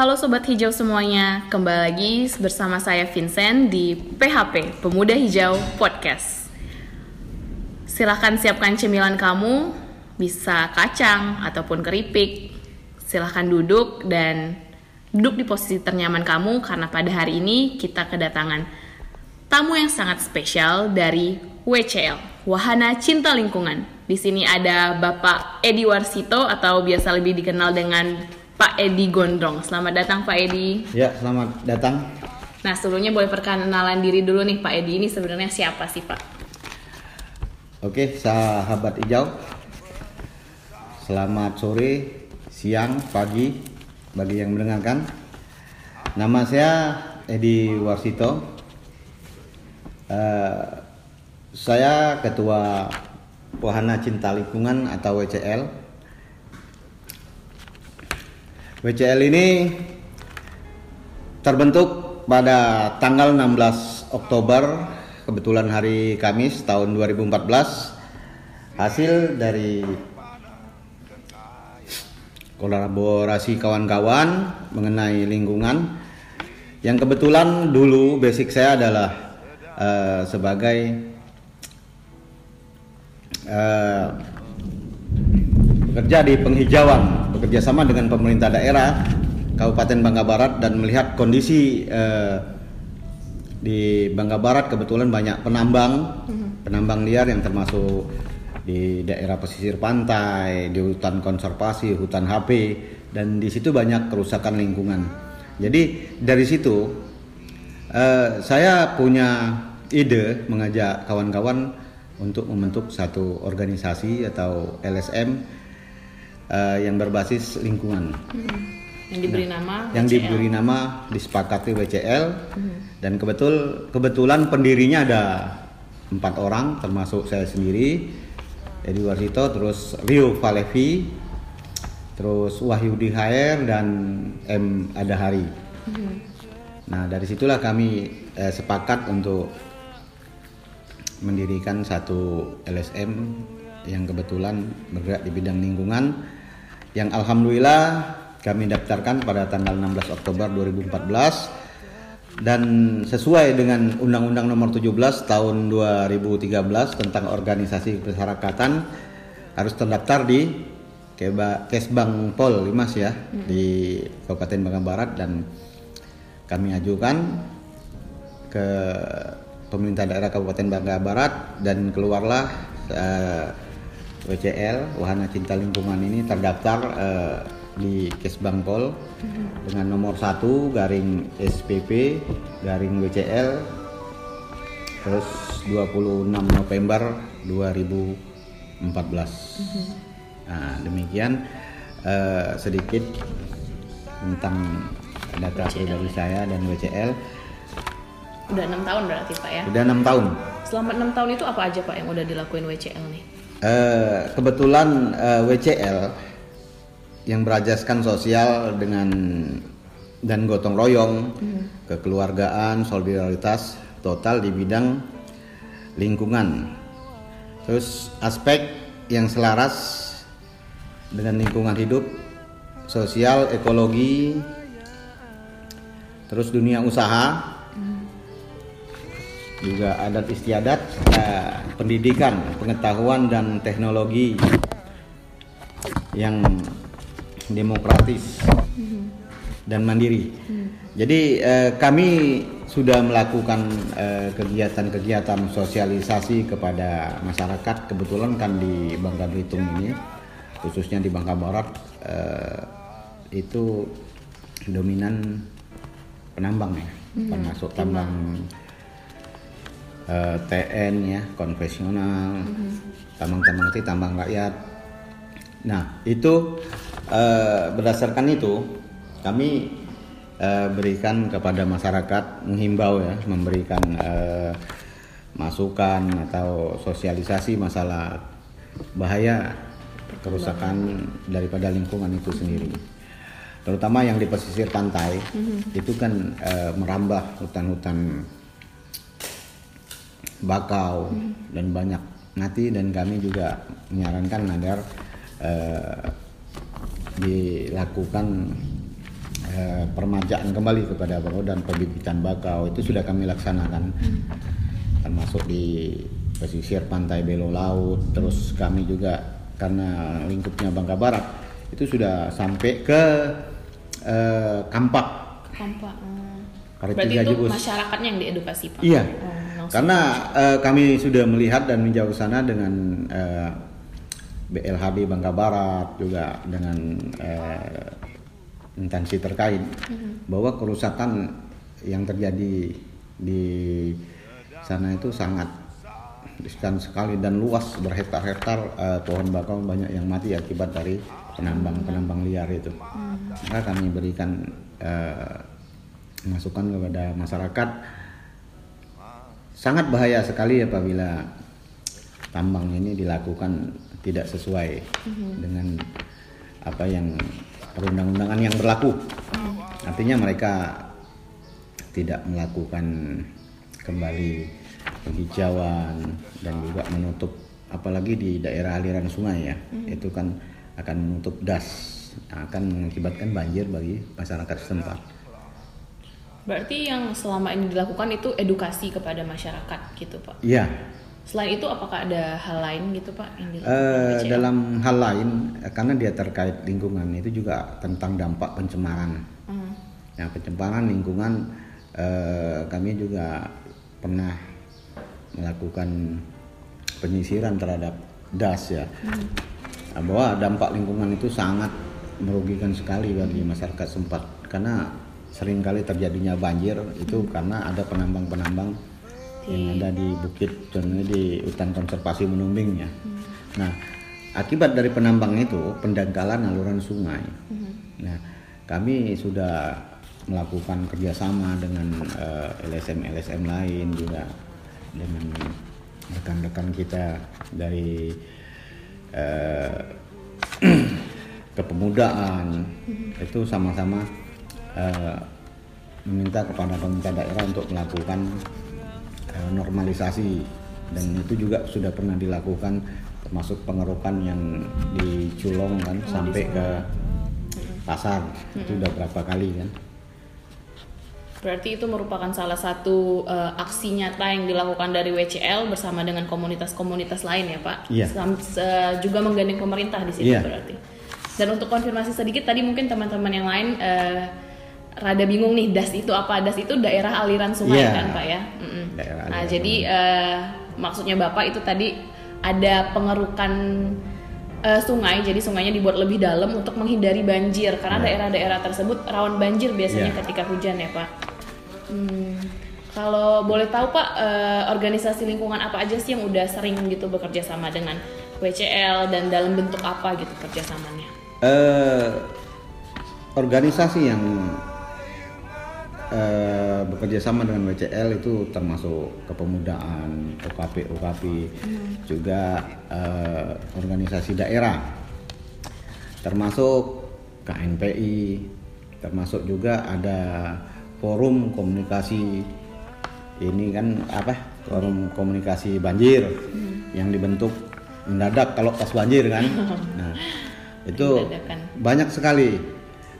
Halo Sobat Hijau semuanya, kembali lagi bersama saya Vincent di PHP, Pemuda Hijau Podcast. Silahkan siapkan cemilan kamu, bisa kacang ataupun keripik. Silahkan duduk dan duduk di posisi ternyaman kamu karena pada hari ini kita kedatangan tamu yang sangat spesial dari WCL, Wahana Cinta Lingkungan. Di sini ada Bapak Edi Warsito atau biasa lebih dikenal dengan Pak Edi Gondrong. Selamat datang Pak Edi. Ya, selamat datang. Nah, sebelumnya boleh perkenalan diri dulu nih Pak Edi ini sebenarnya siapa sih Pak? Oke, sahabat hijau. Selamat sore, siang, pagi bagi yang mendengarkan. Nama saya Edi Warsito. Eh, saya ketua Wahana Cinta Lingkungan atau WCL. WCL ini terbentuk pada tanggal 16 Oktober kebetulan hari Kamis tahun 2014 hasil dari kolaborasi kawan-kawan mengenai lingkungan yang kebetulan dulu basic saya adalah uh, sebagai uh, bekerja di penghijauan bekerja sama dengan pemerintah daerah Kabupaten Bangka Barat dan melihat kondisi uh, di Bangka Barat kebetulan banyak penambang penambang liar yang termasuk di daerah pesisir pantai, di hutan konservasi, hutan HP, dan di situ banyak kerusakan lingkungan. Jadi dari situ uh, saya punya ide mengajak kawan-kawan untuk membentuk satu organisasi atau LSM uh, yang berbasis lingkungan. Hmm. Yang diberi nama Yang WCL. diberi nama disepakati WCL dan kebetul kebetulan pendirinya ada empat orang termasuk saya sendiri Edi Warsito, terus Rio Valevi, terus Wahyudi HR dan M Adahari. Nah dari situlah kami eh, sepakat untuk mendirikan satu LSM yang kebetulan bergerak di bidang lingkungan yang alhamdulillah kami daftarkan pada tanggal 16 Oktober 2014 dan sesuai dengan Undang-Undang Nomor 17 Tahun 2013 tentang organisasi kemasyarakatan harus terdaftar di Kesbang Pol Limas ya di Kabupaten Bangka Barat. Dan kami ajukan ke pemerintah daerah Kabupaten Bangka Barat dan keluarlah eh, WCL Wahana Cinta Lingkungan ini terdaftar eh, di Kesbang Pol dengan nomor 1 garing SPP garing WCL terus 26 November 2014. Nah, demikian eh, sedikit tentang data pribadi saya dan WCL. Udah enam tahun berarti Pak ya. Sudah enam tahun. Selama enam tahun itu apa aja Pak yang udah dilakuin WCL nih? Eh, kebetulan eh, WCL yang berajaskan sosial dengan dan gotong royong, kekeluargaan, solidaritas total di bidang lingkungan. Terus aspek yang selaras dengan lingkungan hidup, sosial, ekologi, terus dunia usaha, juga adat istiadat, eh, pendidikan, pengetahuan dan teknologi yang demokratis dan mandiri. Jadi eh, kami sudah melakukan eh, kegiatan-kegiatan sosialisasi kepada masyarakat. Kebetulan kan di Bangka Belitung ini, khususnya di Bangka Barat, eh, itu dominan penambang ya, termasuk tambang eh, TN ya, konvensional, tambang-tambang itu tambang rakyat. Nah, itu eh, berdasarkan itu kami eh, berikan kepada masyarakat menghimbau ya, memberikan eh, masukan atau sosialisasi masalah bahaya kerusakan daripada lingkungan itu sendiri. Terutama yang di pesisir pantai itu kan eh, merambah hutan-hutan bakau dan banyak mati dan kami juga menyarankan agar eh, dilakukan eh, permajaan kembali kepada bakau dan pembibitan bakau itu sudah kami laksanakan termasuk di pesisir pantai Belo Laut terus kami juga karena lingkupnya Bangka Barat itu sudah sampai ke eh, Kampak Kampak. hmm. Berarti itu masyarakatnya yang diedukasi Pak? Iya. Oh, langsung. Karena eh, kami sudah melihat dan menjauh sana dengan eh, BLHB Bangka Barat juga dengan eh, instansi terkait bahwa kerusakan yang terjadi di sana itu sangat riskan sekali dan luas berhektar-hektar eh, pohon bakau banyak yang mati akibat dari penambang-penambang liar itu. Maka kami berikan eh, masukan kepada masyarakat sangat bahaya sekali apabila tambang ini dilakukan tidak sesuai dengan apa yang perundang-undangan yang berlaku. Artinya mereka tidak melakukan kembali penghijauan dan juga menutup apalagi di daerah aliran sungai ya. Itu kan akan menutup das akan mengakibatkan banjir bagi masyarakat setempat. Berarti yang selama ini dilakukan itu edukasi kepada masyarakat gitu Pak. Iya, Selain itu apakah ada hal lain gitu Pak yang dilakukan BCL? dalam hal lain eh, karena dia terkait lingkungan itu juga tentang dampak pencemaran. Hmm. Nah, pencemaran lingkungan eh, kami juga pernah melakukan penyisiran terhadap das ya. Nah, bahwa dampak lingkungan itu sangat merugikan sekali bagi masyarakat sempat karena sering kali terjadinya banjir itu karena ada penambang-penambang yang ada di bukit contohnya di hutan konservasi Menumbing ya. Nah, akibat dari penambang itu pendangkalan aluran sungai. Nah, kami sudah melakukan kerjasama dengan LSM-LSM lain juga dengan rekan-rekan kita dari eh, kepemudaan. Itu sama-sama eh, meminta kepada pemerintah daerah untuk melakukan eh, normalisasi dan itu juga sudah pernah dilakukan termasuk pengerukan yang di Culong kan sampai ke pasar itu udah berapa kali kan Berarti itu merupakan salah satu eh, aksi nyata yang dilakukan dari WCL bersama dengan komunitas-komunitas lain ya Pak. Iya. Sam- se- juga menggandeng pemerintah di sini Iya. berarti. Dan untuk konfirmasi sedikit tadi mungkin teman-teman yang lain eh, rada bingung nih das itu apa? Das itu daerah aliran sungai Iya. kan Pak ya. Mm-mm. Daerah Nah jadi eh, maksudnya Bapak itu tadi ada pengerukan eh, sungai, jadi sungainya dibuat lebih dalam untuk menghindari banjir karena Iya. daerah-daerah tersebut rawan banjir biasanya Iya. ketika hujan ya Pak. Hmm, kalau boleh tahu Pak, eh, organisasi lingkungan apa aja sih yang udah sering gitu bekerja sama dengan WCL dan dalam bentuk apa gitu kerjasamanya? eh organisasi yang eh, bekerja sama dengan WCL itu termasuk kepemudaan, OKP, OKP, juga eh, organisasi daerah, termasuk KNPI, termasuk juga ada forum komunikasi. Ini kan apa? Forum komunikasi banjir yang dibentuk mendadak kalau pas banjir kan. Nah itu Dadakan. banyak sekali.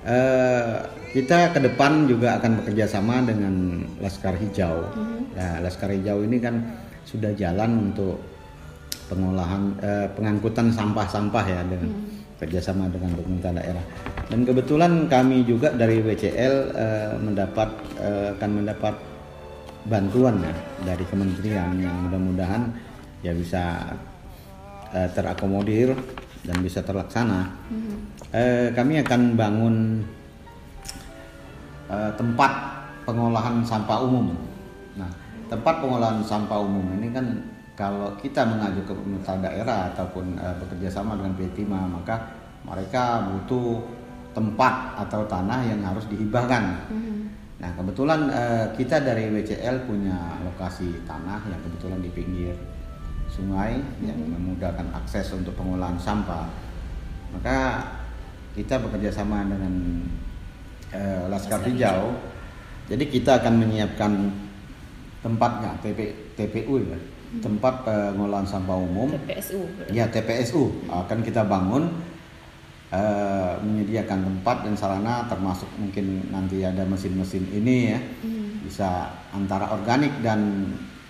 Eh, kita ke depan juga akan bekerja sama dengan Laskar Hijau. Nah Laskar Hijau ini kan sudah jalan untuk pengolahan eh, pengangkutan sampah-sampah ya dengan kerjasama dengan pemerintah daerah. Dan kebetulan kami juga dari WCL eh, mendapat eh, akan mendapat bantuan ya dari kementerian yang mudah-mudahan ya bisa eh, terakomodir dan bisa terlaksana. Eh, kami akan bangun eh, tempat pengolahan sampah umum. Nah, tempat pengolahan sampah umum ini kan kalau kita mengaju ke pemerintah daerah ataupun eh, bekerja sama dengan P5 maka mereka butuh tempat atau tanah yang harus dihibahkan. Nah, kebetulan eh, kita dari WCL punya lokasi tanah yang kebetulan di pinggir sungai yang memudahkan akses untuk pengolahan sampah. Maka kita bekerja sama dengan eh, Laskar Hijau. Jadi kita akan menyiapkan tempatnya TP, TPU ya, tempat pengolahan sampah umum. TPSU. berarti. Ya TPSU akan kita bangun eh, menyediakan tempat dan sarana termasuk mungkin nanti ada mesin-mesin ini ya bisa antara organik dan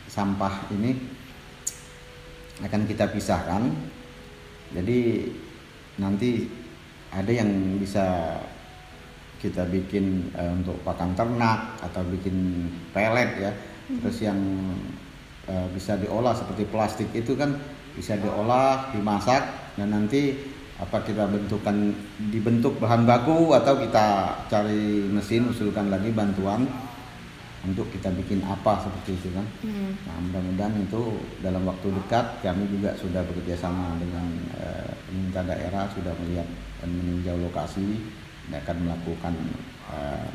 sampah ini akan kita pisahkan jadi nanti ada yang bisa kita bikin eh, untuk pakan ternak atau bikin pelet ya. Terus yang eh, bisa diolah seperti plastik itu kan bisa diolah dimasak dan nanti apa kita bentukkan dibentuk bahan baku atau kita cari mesin usulkan lagi bantuan untuk kita bikin apa seperti itu kan. Hmm. Nah, mudah-mudahan itu dalam waktu dekat kami juga sudah bekerja sama dengan eh, pemerintah daerah sudah melihat dan meninjau lokasi akan melakukan eh,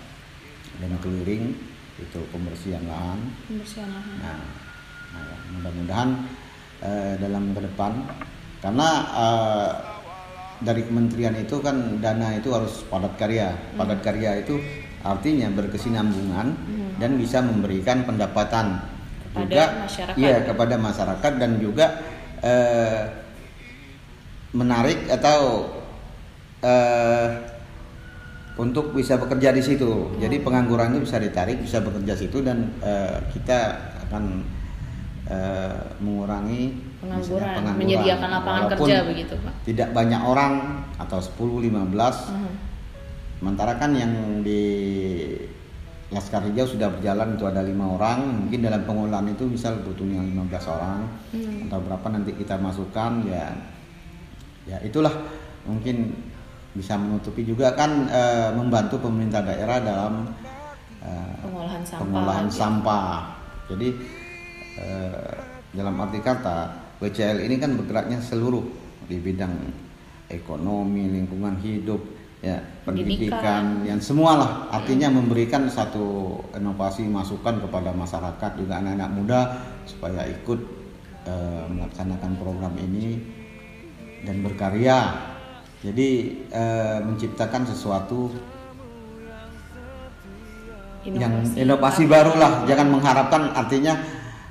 dengan keliling itu pembersihan lahan. Pembersihan lahan. Nah, nah, ya, mudah-mudahan eh, dalam ke depan karena eh, dari kementerian itu kan dana itu harus padat karya. Padat karya itu artinya berkesinambungan dan bisa memberikan pendapatan Kepada juga masyarakat. iya kepada masyarakat dan juga eh, menarik atau eh, untuk bisa bekerja di situ. Jadi pengangguran itu bisa ditarik, bisa bekerja situ dan eh, kita akan eh, mengurangi misalnya Pengangguran, menyediakan lapangan Walaupun kerja begitu, Pak. Tidak banyak orang atau 10 15 Mhm. Sementara kan yang di Laskar Hijau sudah berjalan itu ada lima orang, mungkin dalam pengolahan itu misal butuhnya 15 orang Hmm. atau berapa nanti kita masukkan ya ya itulah mungkin bisa menutupi juga kan eh, membantu pemerintah daerah dalam eh, Pengolahan sampah. pengolahan lagi. sampah. Jadi eh, dalam arti kata WCL ini kan bergeraknya seluruh di bidang ekonomi, lingkungan hidup, ya pendidikan, yang semualah. Artinya memberikan satu inovasi masukan kepada masyarakat juga anak-anak muda supaya ikut eh, melaksanakan program ini dan berkarya. Jadi eh, menciptakan sesuatu yang inovasi baru lah jangan mengharapkan artinya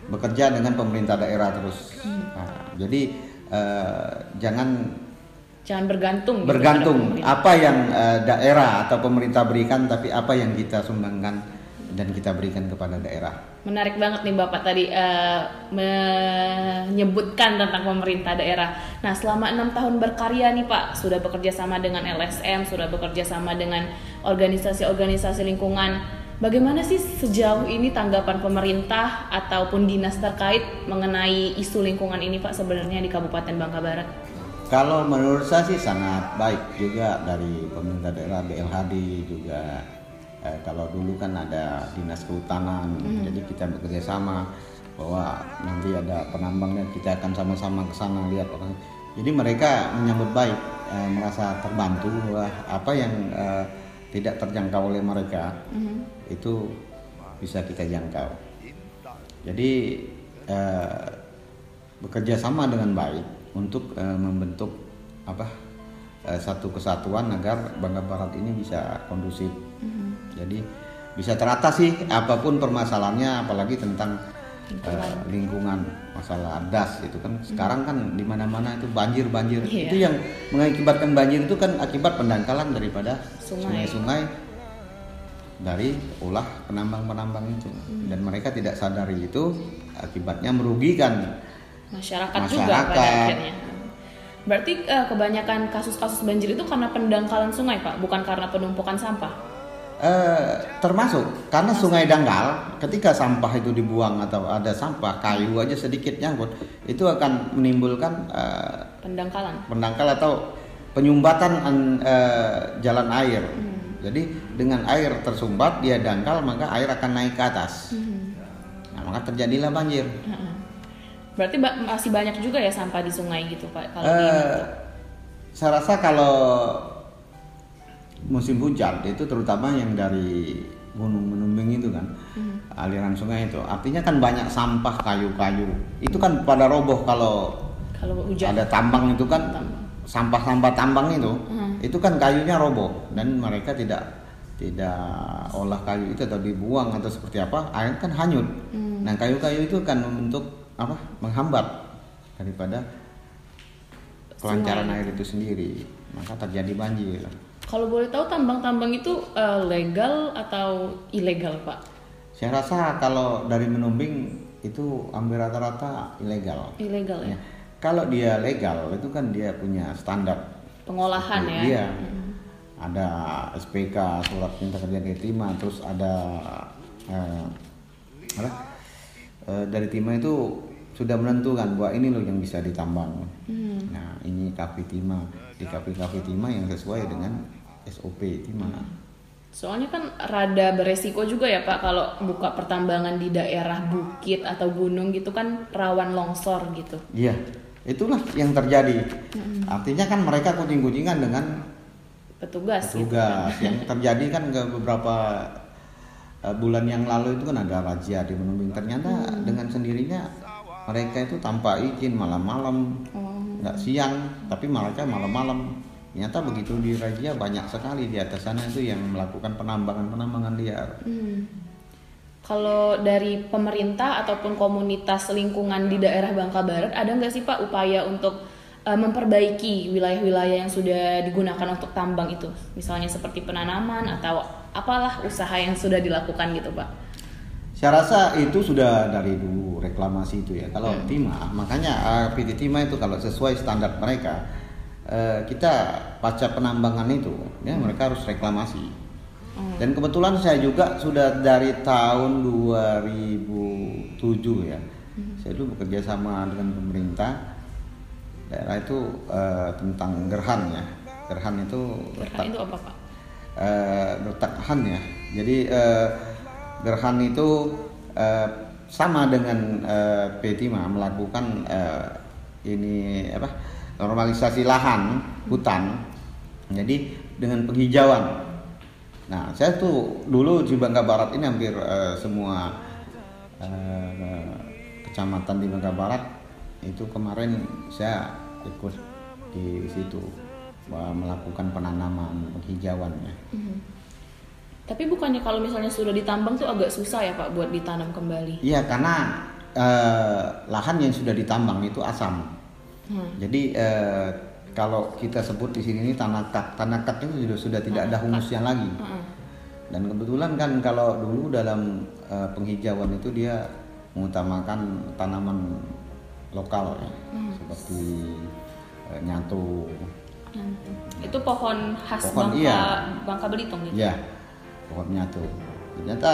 bekerja dengan pemerintah daerah terus. Nah, jadi eh, jangan Jangan bergantung. gitu bergantung. pemerintah. apa yang eh, daerah atau pemerintah berikan tapi apa yang kita sumbangkan dan kita berikan kepada daerah Menarik banget nih Bapak tadi eh, menyebutkan tentang pemerintah daerah. Nah, selama enam tahun berkarya nih Pak, sudah bekerja sama dengan LSM, sudah bekerja sama dengan organisasi-organisasi lingkungan. Bagaimana sih sejauh ini tanggapan pemerintah ataupun dinas terkait mengenai isu lingkungan ini Pak sebenarnya di Kabupaten Bangka Barat? Kalau menurut saya sih sangat baik juga dari pemerintah daerah BLHD juga. Eh, kalau dulu kan ada dinas kehutanan, jadi kita bekerja sama bahwa nanti ada penambangnya kita akan sama-sama ke sana lihat orang. Jadi mereka menyambut baik, eh, merasa terbantu bahwa apa yang eh, tidak terjangkau oleh mereka itu bisa kita jangkau. Jadi eh, bekerja sama dengan baik untuk eh, membentuk apa eh, satu kesatuan agar Bangka Barat ini bisa kondusif. Jadi bisa teratasi apa pun permasalahannya, apalagi tentang eh, lingkungan masalah das itu kan sekarang kan di mana-mana itu banjir banjir Iya. itu yang mengakibatkan banjir itu kan akibat pendangkalan daripada Sungai. sungai-sungai dari ulah penambang-penambang itu dan mereka tidak sadari itu akibatnya merugikan masyarakat, juga Masyarakat. pada akhirnya. Berarti eh, kebanyakan kasus-kasus banjir itu karena pendangkalan sungai, Pak, bukan karena penumpukan sampah. Eh, termasuk karena sungai dangkal ketika sampah itu dibuang atau ada sampah kayu aja sedikit nyangkut itu akan menimbulkan eh, Pendangkalan. pendangkal atau penyumbatan an- eh, jalan air jadi dengan air tersumbat dia dangkal maka air akan naik ke atas nah maka terjadilah banjir Heeh. Berarti ba- masih banyak juga ya sampah di sungai gitu, Pak. Kalau Eh, saya rasa kalau musim hujan itu terutama yang dari gunung menumbing itu kan aliran sungai itu. Artinya kan banyak sampah kayu-kayu. Itu kan pada roboh kalau kalau hujan. ada tambang itu kan sampah-sampah tambang itu Hmm. itu kan kayunya roboh. Dan mereka tidak tidak olah kayu itu atau dibuang atau seperti apa air kan hanyut. Hmm. nah kayu-kayu itu kan membentuk apa? Menghambat daripada kelancaran air itu sendiri, maka terjadi banjir. Kalau boleh tahu tambang-tambang itu eh, legal atau ilegal, Pak? Saya rasa kalau dari menumbing itu hampir rata-rata ilegal. Ilegal ya. Ya. Kalau dia legal itu kan dia punya standar. Pengolahan ya. Iya. Ada SPK surat perintah kerja diterima, terus ada eh, apa? Eh, dari timah itu sudah menentukan bahwa ini loh yang bisa ditambang. Hmm. Nah ini kapi timah di kapi kapi timah yang sesuai dengan SOP timah. Soalnya kan rada beresiko juga ya Pak kalau buka pertambangan di daerah bukit atau gunung gitu kan rawan longsor gitu. Iya, itulah yang terjadi. Artinya kan mereka kucing-kucingan dengan Petugas. gitu. tugas yang terjadi kan ke beberapa uh, bulan yang lalu itu kan ada razia di Menumbing ternyata dengan sendirinya mereka itu tanpa izin malam-malam Oh. nggak siang tapi mereka malam-malam ternyata begitu di razia banyak sekali di atas sana itu yang melakukan penambangan-penambangan liar Hmm. Kalau dari pemerintah ataupun komunitas lingkungan di daerah Bangka Barat ada nggak sih Pak upaya untuk eh, memperbaiki wilayah-wilayah yang sudah digunakan untuk tambang itu, misalnya seperti penanaman atau apalah usaha yang sudah dilakukan gitu Pak? Saya rasa itu sudah dari dulu reklamasi itu ya. Kalau timah, makanya uh, PT Timah itu kalau sesuai standar mereka, uh, kita pasca penambangan itu, ya mereka harus reklamasi. Dan kebetulan saya juga sudah dari tahun 2007 ya, saya dulu bekerja sama dengan pemerintah daerah itu uh, tentang gerhan ya. Gerhan itu Gerhan itu apa Pak? eh letakhan ya. Jadi eh, gerhan itu eh, sama dengan eh, P5 melakukan eh, ini apa normalisasi lahan hutan. Jadi dengan penghijauan. Nah, saya tuh dulu di Bangka Barat ini hampir eh, semua eh, kecamatan di Bangka Barat itu kemarin saya ikut di situ eh, melakukan penanaman penghijauannya. Mhm. Tapi bukannya kalau misalnya sudah ditambang tuh agak susah ya Pak buat ditanam kembali? Iya karena eh, lahan yang sudah ditambang itu asam. Hmm. Jadi eh, kalau kita sebut di sini ini tanah kat, tanah kat itu sudah sudah tidak ada humusnya lagi. Heeh. Dan kebetulan kan kalau dulu dalam eh, penghijauan itu dia mengutamakan tanaman lokal ya, seperti eh, nyatu. Itu pohon khas Pohon, Bangka iya. Bangka Belitung gitu. ya pohon nyatu. Ternyata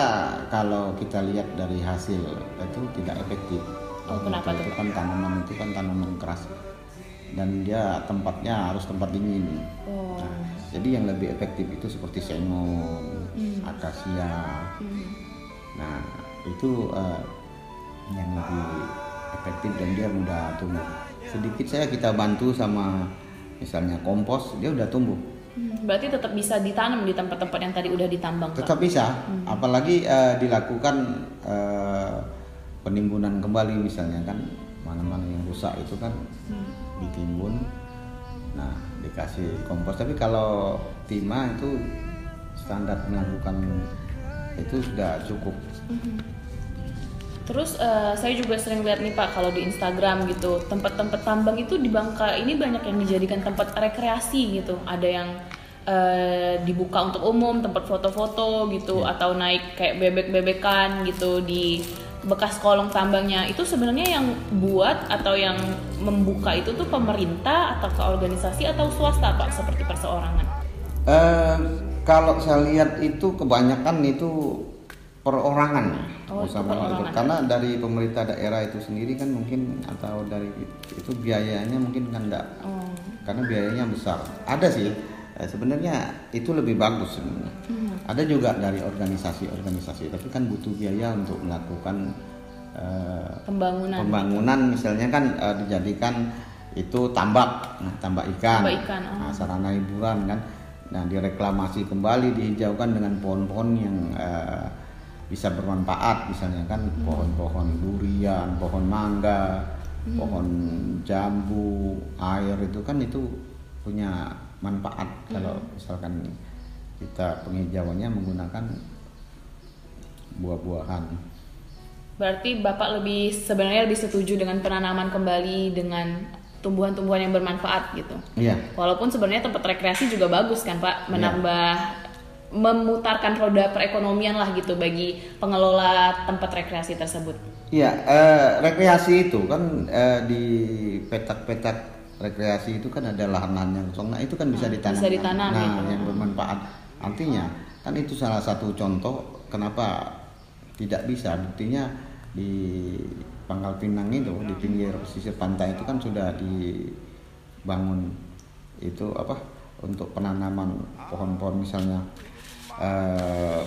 kalau kita lihat dari hasil itu tidak efektif. Oh, kenapa itu tuh, kan tanaman itu kan tanaman keras dan dia tempatnya harus tempat dingin. Oh. Nah, jadi yang lebih efektif itu seperti sengon, akasia. Hmm. Nah, itu eh, yang lebih efektif dan dia mudah tumbuh. Sedikit saya kita bantu sama misalnya kompos, dia udah tumbuh. Hmm, Berarti tetap bisa ditanam di tempat-tempat yang tadi udah ditambang? Tetap bisa, apalagi eh, dilakukan eh, penimbunan kembali misalnya kan mana-mana yang rusak itu kan ditimbun, nah dikasih kompos. Tapi kalau timah itu standar melakukan itu sudah cukup. Terus eh, saya juga sering lihat nih Pak kalau di Instagram gitu tempat-tempat tambang itu di Bangka ini banyak yang dijadikan tempat rekreasi gitu. Ada yang eh, dibuka untuk umum tempat foto-foto gitu atau naik kayak bebek-bebekan gitu di bekas kolong tambangnya. Itu sebenarnya yang buat atau yang membuka itu tuh pemerintah atau ke organisasi atau swasta Pak seperti perseorangan. Eh, kalau saya lihat itu kebanyakan itu perorangan. Oh, itu perorangan. karena dari pemerintah daerah itu sendiri kan mungkin atau dari itu biayanya mungkin kan enggak. Oh. karena biayanya besar. Ada sih. Eh, sebenarnya itu lebih bagus sebenarnya. Ada juga dari organisasi-organisasi tapi kan butuh biaya untuk melakukan eh, Pembangunan. pembangunan. Misalnya kan eh, dijadikan itu tambak. Nah tambak ikan, Tambak ikan, oh. Nah, sarana hiburan kan. Nah direklamasi kembali dihijaukan dengan pohon-pohon yang eh, bisa bermanfaat misalnya kan Hmm. pohon-pohon durian pohon mangga Hmm. pohon jambu air itu kan itu punya manfaat Hmm. kalau misalkan kita penghijauannya menggunakan buah-buahan Berarti Bapak lebih sebenarnya lebih setuju dengan penanaman kembali dengan tumbuhan-tumbuhan yang bermanfaat gitu. Iya. Walaupun sebenarnya tempat rekreasi juga bagus kan Pak, menambah memutarkan roda perekonomian lah gitu bagi pengelola tempat rekreasi tersebut. Iya, eh, rekreasi itu kan eh, di petak-petak rekreasi itu kan ada lahan-lahan yang kosong. Nah, itu kan bisa Hmm, ditanam. bisa ditanam Nah, itu. yang bermanfaat. Artinya kan itu salah satu contoh kenapa tidak bisa. Buktinya di Pangkal Pinang itu di pinggir pesisir pantai itu kan sudah dibangun itu apa untuk penanaman pohon-pohon misalnya eh,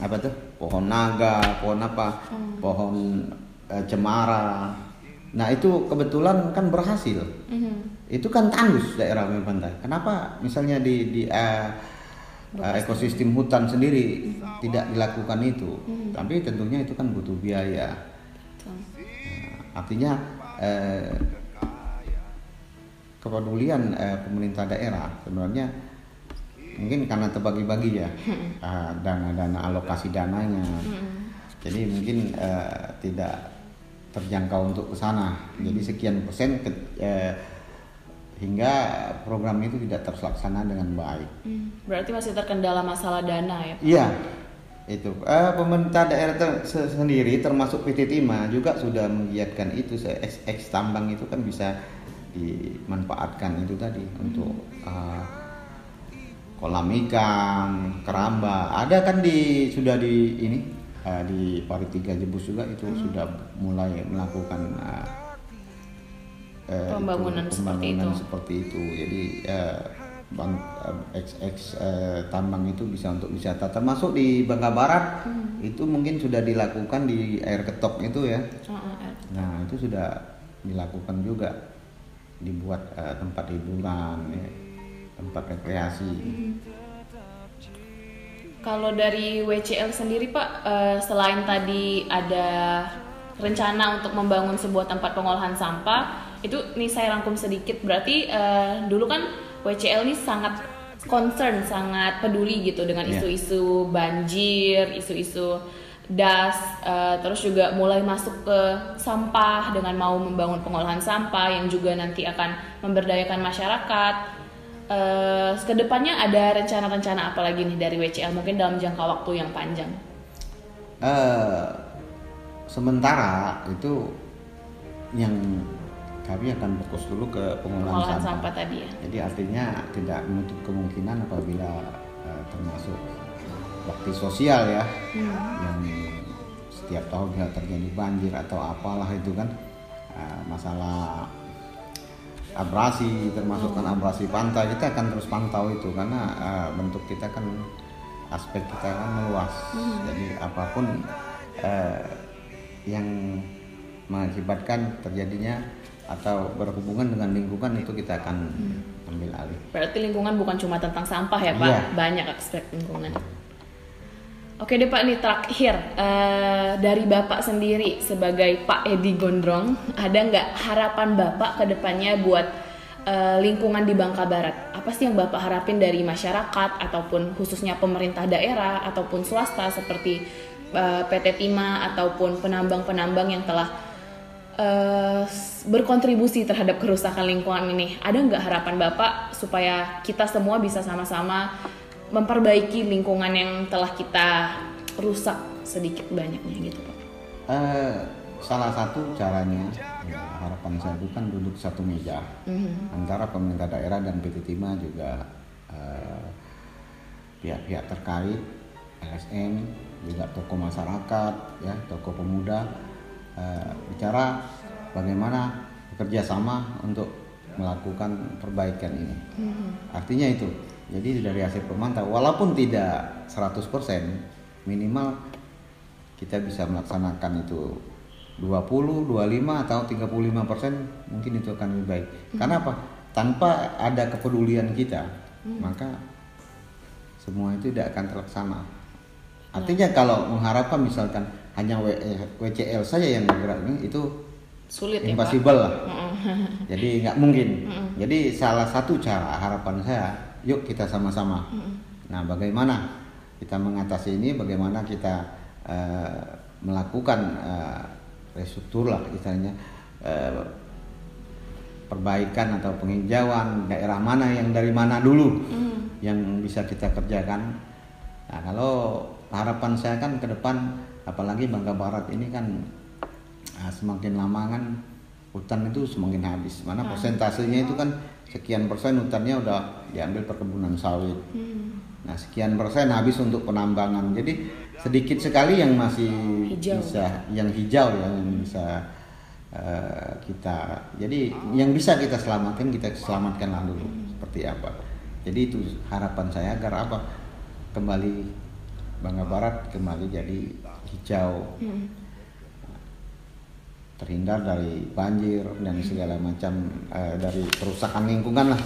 apa tuh pohon naga, pohon apa, pohon eh, cemara. Nah itu kebetulan kan berhasil. Mhm. Itu kan tandus daerah pantai. Kenapa misalnya di di eh, eh, ekosistem hutan sendiri tidak dilakukan itu? Tapi tentunya itu kan butuh biaya. Betul. Nah, artinya eh, kepedulian eh, pemerintah daerah sebenarnya mungkin karena terbagi-bagi ya. Ah, dana-dana alokasi dananya. Jadi mungkin eh, tidak terjangkau untuk ke sana. Jadi sekian persen ke- eh, hingga program itu tidak terlaksana dengan baik. Hmm, Berarti masih terkendala masalah dana ya Pak? Iya, itu. Eh, pemerintah daerah ter- se- sendiri termasuk PT Timah juga sudah menggiatkan itu. X tambang itu kan bisa dimanfaatkan itu tadi untuk eh, kolam ikan, keramba. Ada kan di sudah di ini eh, di Pari Tiga Jebus juga itu sudah mulai melakukan itu, Pembangunan seperti pembangunan itu. seperti itu. Jadi eh, bang XX tambang itu bisa untuk wisata termasuk di Bangka Barat itu mungkin sudah dilakukan di air ketok itu ya. Oh, oh. Nah itu sudah dilakukan juga dibuat eh, tempat hiburan, ya, tempat rekreasi. Kalau dari WCL sendiri Pak, eh, selain tadi ada rencana untuk membangun sebuah tempat pengolahan sampah, itu nih saya rangkum sedikit. Berarti eh, dulu kan WCL ini sangat concern, sangat peduli gitu dengan Iya. isu-isu banjir, isu-isu das, eh, terus juga mulai masuk ke sampah dengan mau membangun pengolahan sampah yang juga nanti akan memberdayakan masyarakat. Eh, ke depannya ada rencana-rencana apa lagi nih dari WCL mungkin dalam jangka waktu yang panjang? Eh, sementara itu yang kami akan fokus dulu ke pengolahan Pengolahan sampah. sampah tadi ya. Jadi artinya tidak menutup kemungkinan apabila eh, termasuk bakti sosial ya yang setiap tahun bisa terjadi banjir atau apalah itu kan masalah abrasi termasuk kan abrasi pantai kita akan terus pantau itu karena eh, bentuk kita kan aspek kita kan meluas. Jadi apa pun eh, yang mengakibatkan terjadinya atau berhubungan dengan lingkungan itu kita akan ambil alih. Berarti lingkungan bukan cuma tentang sampah ya Pak, Iya. banyak aspek lingkungan. Oke deh Pak, nih terakhir eh, dari Bapak sendiri sebagai Pak Edi Gondrong, ada nggak harapan Bapak ke depannya buat eh, lingkungan di Bangka Barat? Apa sih yang Bapak harapin dari masyarakat ataupun khususnya pemerintah daerah ataupun swasta seperti eh, PT Timah ataupun penambang-penambang yang telah berkontribusi terhadap kerusakan lingkungan ini. Ada nggak harapan Bapak supaya kita semua bisa sama-sama memperbaiki lingkungan yang telah kita rusak sedikit banyaknya gitu Pak? Eh, salah satu caranya ya, harapan saya itu kan duduk satu meja. Antara pemerintah daerah dan PT Timah juga eh, pihak-pihak terkait LSM juga tokoh masyarakat ya tokoh pemuda eh, bicara bagaimana bekerja sama untuk melakukan perbaikan ini. Artinya itu jadi dari hasil pemantau walaupun tidak 100% minimal kita bisa melaksanakan itu 20, 25 atau 35 persen mungkin itu akan lebih baik. Karena apa? Tanpa ada kepedulian kita, maka semua itu tidak akan terlaksana. Artinya kalau mengharapkan misalkan hanya W- eh, WCL saja yang bergerak ini itu Sulit ya Pak? impossible lah. Jadi nggak mungkin. Jadi salah satu cara harapan saya, yuk kita sama-sama. Nah, bagaimana kita mengatasi ini? Bagaimana kita eh, melakukan eh, restruktur lah istilahnya eh, perbaikan atau penghijauan daerah mana yang dari mana dulu yang bisa kita kerjakan. Nah, kalau harapan saya kan ke depan apalagi Bangka Barat ini kan ah, semakin lama kan hutan itu semakin habis. Mana persentasenya itu kan sekian persen hutannya udah diambil perkebunan sawit. Nah, sekian persen habis untuk penambangan. Jadi sedikit sekali yang masih Hijau. bisa yang hijau ya, yang bisa eh, kita. Jadi yang bisa kita selamatkan kita selamatkan lah dulu. Seperti apa? Jadi itu harapan saya agar apa? Kembali Bangka Barat kembali jadi hijau terhindar dari banjir dan segala macam eh, dari kerusakan lingkungan lah.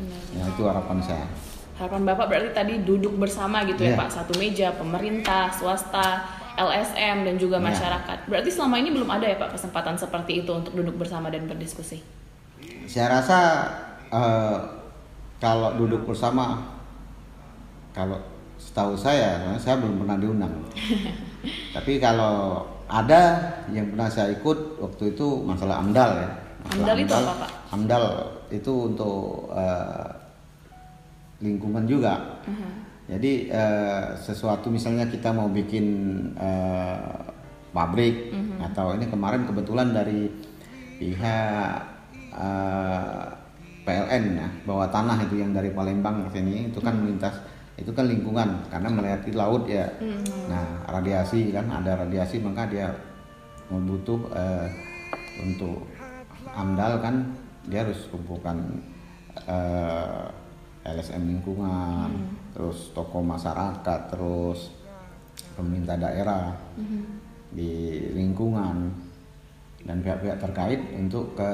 Benar. Ya itu harapan saya. Harapan Bapak berarti tadi duduk bersama gitu ya Iya. Pak, satu meja, pemerintah, swasta, LSM dan juga Iya. masyarakat. Berarti selama ini belum ada ya Pak kesempatan seperti itu untuk duduk bersama dan berdiskusi. Saya rasa eh, kalau duduk bersama, kalau setahu saya, saya belum pernah diundang. Tapi kalau ada yang pernah saya ikut waktu itu masalah AMDAL ya. Masalah AMDAL itu apa, Pak? AMDAL itu untuk eh, lingkungan juga. Jadi eh, sesuatu misalnya kita mau bikin eh, pabrik atau ini kemarin kebetulan dari pihak eh, PLN ya bawah tanah itu yang dari Palembang ke sini itu kan melintas itu kan lingkungan karena melihat di laut ya. Nah radiasi kan ada radiasi maka dia membutuh eh, untuk AMDAL kan dia harus kumpulkan eh, LSM lingkungan, terus tokoh masyarakat, terus pemerintah daerah di lingkungan dan pihak-pihak terkait untuk ke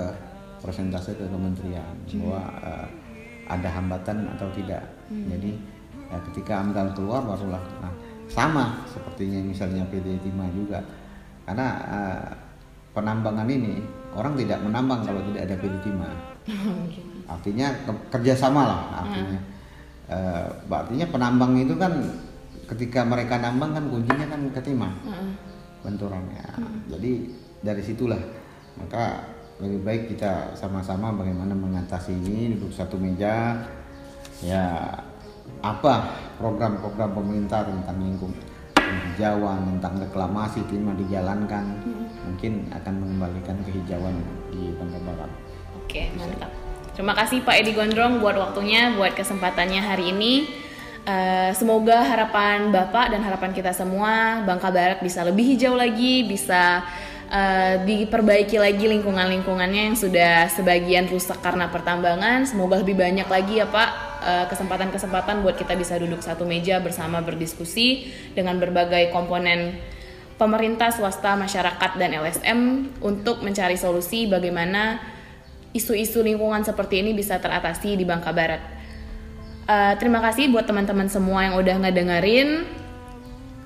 persentase ke kementerian bahwa eh, ada hambatan atau tidak. Jadi eh, ketika AMDAL keluar barulah nah, sama sepertinya misalnya PD Timah juga. Karena eh, penambangan ini orang tidak menambang kalau tidak ada PD Timah artinya ke- kerjasama lah artinya. Eh, artinya penambang itu kan ketika mereka nambang kan kuncinya kan ke timah benturannya. Jadi dari situlah. Maka lebih baik kita sama-sama bagaimana mengatasi ini duduk satu meja. Ya apa program-program pemerintah tentang lingkungan penghijauan tentang reklamasi timah dijalankan mungkin akan mengembalikan kehijauan di Bangka Barat Oke, mantap. Terima kasih Pak Edi Gondrong buat waktunya, buat kesempatannya hari ini. Eh, semoga harapan Bapak dan harapan kita semua Bangka Barat bisa lebih hijau lagi, bisa eh, diperbaiki lagi lingkungan-lingkungannya yang sudah sebagian rusak karena pertambangan. Semoga lebih banyak lagi ya Pak eh, kesempatan-kesempatan buat kita bisa duduk satu meja bersama berdiskusi dengan berbagai komponen pemerintah, swasta, masyarakat, dan LSM untuk mencari solusi bagaimana isu-isu lingkungan seperti ini bisa teratasi di Bangka Barat. Eh, terima kasih buat teman-teman semua yang udah ngedengerin.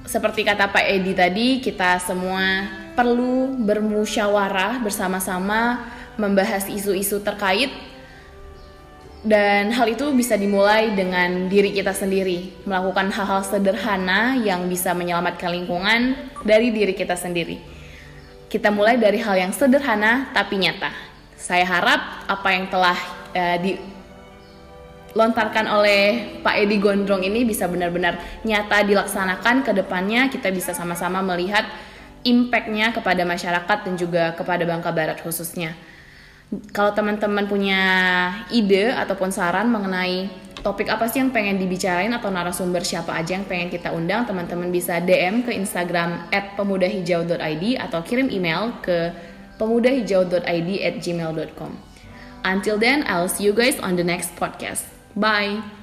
Seperti kata Pak Edi tadi, kita semua perlu bermusyawarah bersama-sama membahas isu-isu terkait dan hal itu bisa dimulai dengan diri kita sendiri, melakukan hal-hal sederhana yang bisa menyelamatkan lingkungan dari diri kita sendiri. Kita mulai dari hal yang sederhana tapi nyata. Saya harap apa yang telah eh, dilontarkan oleh Pak Edi Gondrong ini bisa benar-benar nyata dilaksanakan ke depannya kita bisa sama-sama melihat impact-nya kepada masyarakat dan juga kepada Bangka Barat khususnya. Kalau teman-teman punya ide ataupun saran mengenai topik apa sih yang pengen dibicarain atau narasumber siapa aja yang pengen kita undang, teman-teman bisa DM ke Instagram @pemudahijau.id atau kirim email ke pemudahijau.id at gmail.com. Until then, I'll see you guys on the next podcast. Bye!